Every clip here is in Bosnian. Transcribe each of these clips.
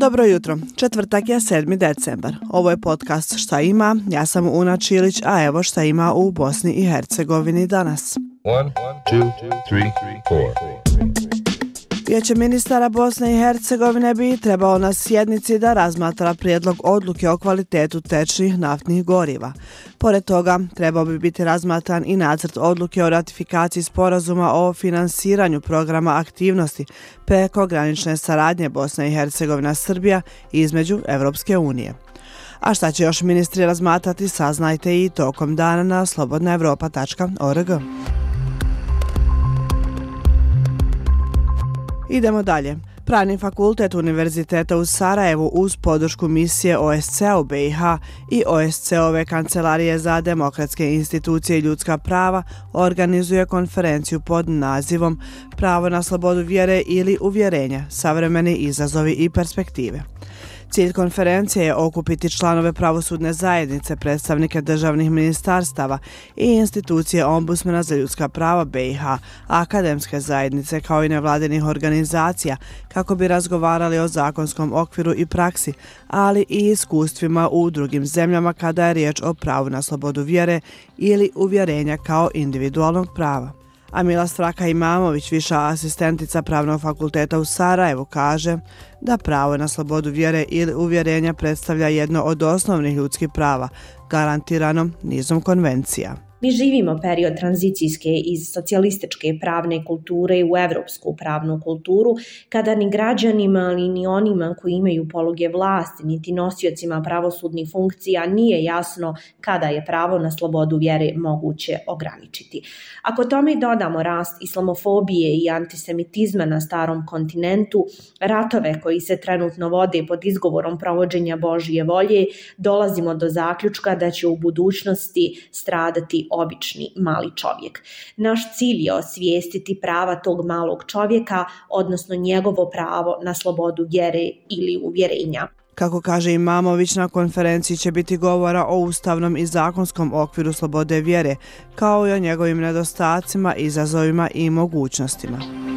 Dobro jutro, četvrtak je 7. decembar. Ovo je podcast Šta ima, ja sam Una Čilić, a evo šta ima u Bosni i Hercegovini danas. 1, 2, 3, 4. Vijeće ministara Bosne i Hercegovine bi trebao na sjednici da razmatra prijedlog odluke o kvalitetu tečnih naftnih goriva. Pored toga, trebao bi biti razmatran i nacrt odluke o ratifikaciji sporazuma o finansiranju programa aktivnosti preko granične saradnje Bosne i Hercegovina Srbija između Evropske unije. A šta će još ministri razmatrati, saznajte i tokom dana na slobodnaevropa.org. Idemo dalje. Pravni fakultet Univerziteta u Sarajevu uz podršku misije OSCE u BiH i OSCE-ove kancelarije za demokratske institucije i ljudska prava organizuje konferenciju pod nazivom Pravo na slobodu vjere ili uvjerenja, savremeni izazovi i perspektive. Cilj konferencije je okupiti članove pravosudne zajednice, predstavnike državnih ministarstava i institucije Ombudsmana za ljudska prava BiH, akademske zajednice kao i nevladinih organizacija kako bi razgovarali o zakonskom okviru i praksi, ali i iskustvima u drugim zemljama kada je riječ o pravu na slobodu vjere ili uvjerenja kao individualnog prava. Amila Straka Imamović, viša asistentica Pravnog fakulteta u Sarajevu, kaže da pravo na slobodu vjere ili uvjerenja predstavlja jedno od osnovnih ljudskih prava, garantirano nizom konvencija. Mi živimo period tranzicijske iz socijalističke pravne kulture u evropsku pravnu kulturu, kada ni građanima, ali ni onima koji imaju poluge vlasti, niti nosiocima pravosudnih funkcija nije jasno kada je pravo na slobodu vjere moguće ograničiti. Ako tome dodamo rast islamofobije i antisemitizma na starom kontinentu, ratove koji se trenutno vode pod izgovorom provođenja Božije volje, dolazimo do zaključka da će u budućnosti stradati obični mali čovjek. Naš cilj je osvijestiti prava tog malog čovjeka, odnosno njegovo pravo na slobodu vjere ili uvjerenja. Kako kaže Imamović, na konferenciji će biti govora o ustavnom i zakonskom okviru slobode vjere, kao i o njegovim nedostacima, izazovima i mogućnostima.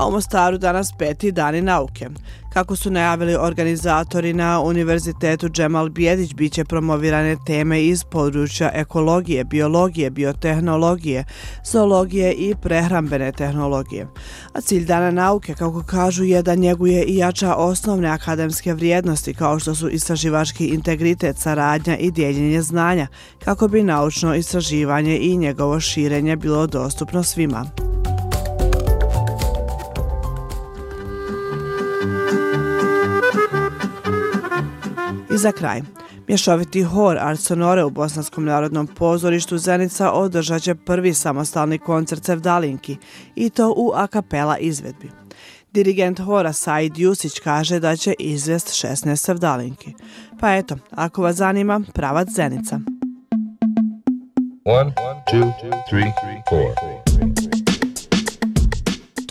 A u Mostaru danas peti dani nauke. Kako su najavili organizatori na Univerzitetu Džemal Bijedić, bit će promovirane teme iz područja ekologije, biologije, biotehnologije, zoologije i prehrambene tehnologije. A cilj dana nauke, kako kažu, je da njeguje i jača osnovne akademske vrijednosti kao što su istraživački integritet, saradnja i dijeljenje znanja, kako bi naučno istraživanje i njegovo širenje bilo dostupno svima. I za kraj, mješoviti hor Art Sonore u Bosanskom narodnom pozorištu Zenica održat će prvi samostalni koncert Sevdalinki i to u akapela izvedbi. Dirigent hora Said Jusić kaže da će izvest 16 Sevdalinki. Pa eto, ako vas zanima, pravac Zenica. One, two, three, To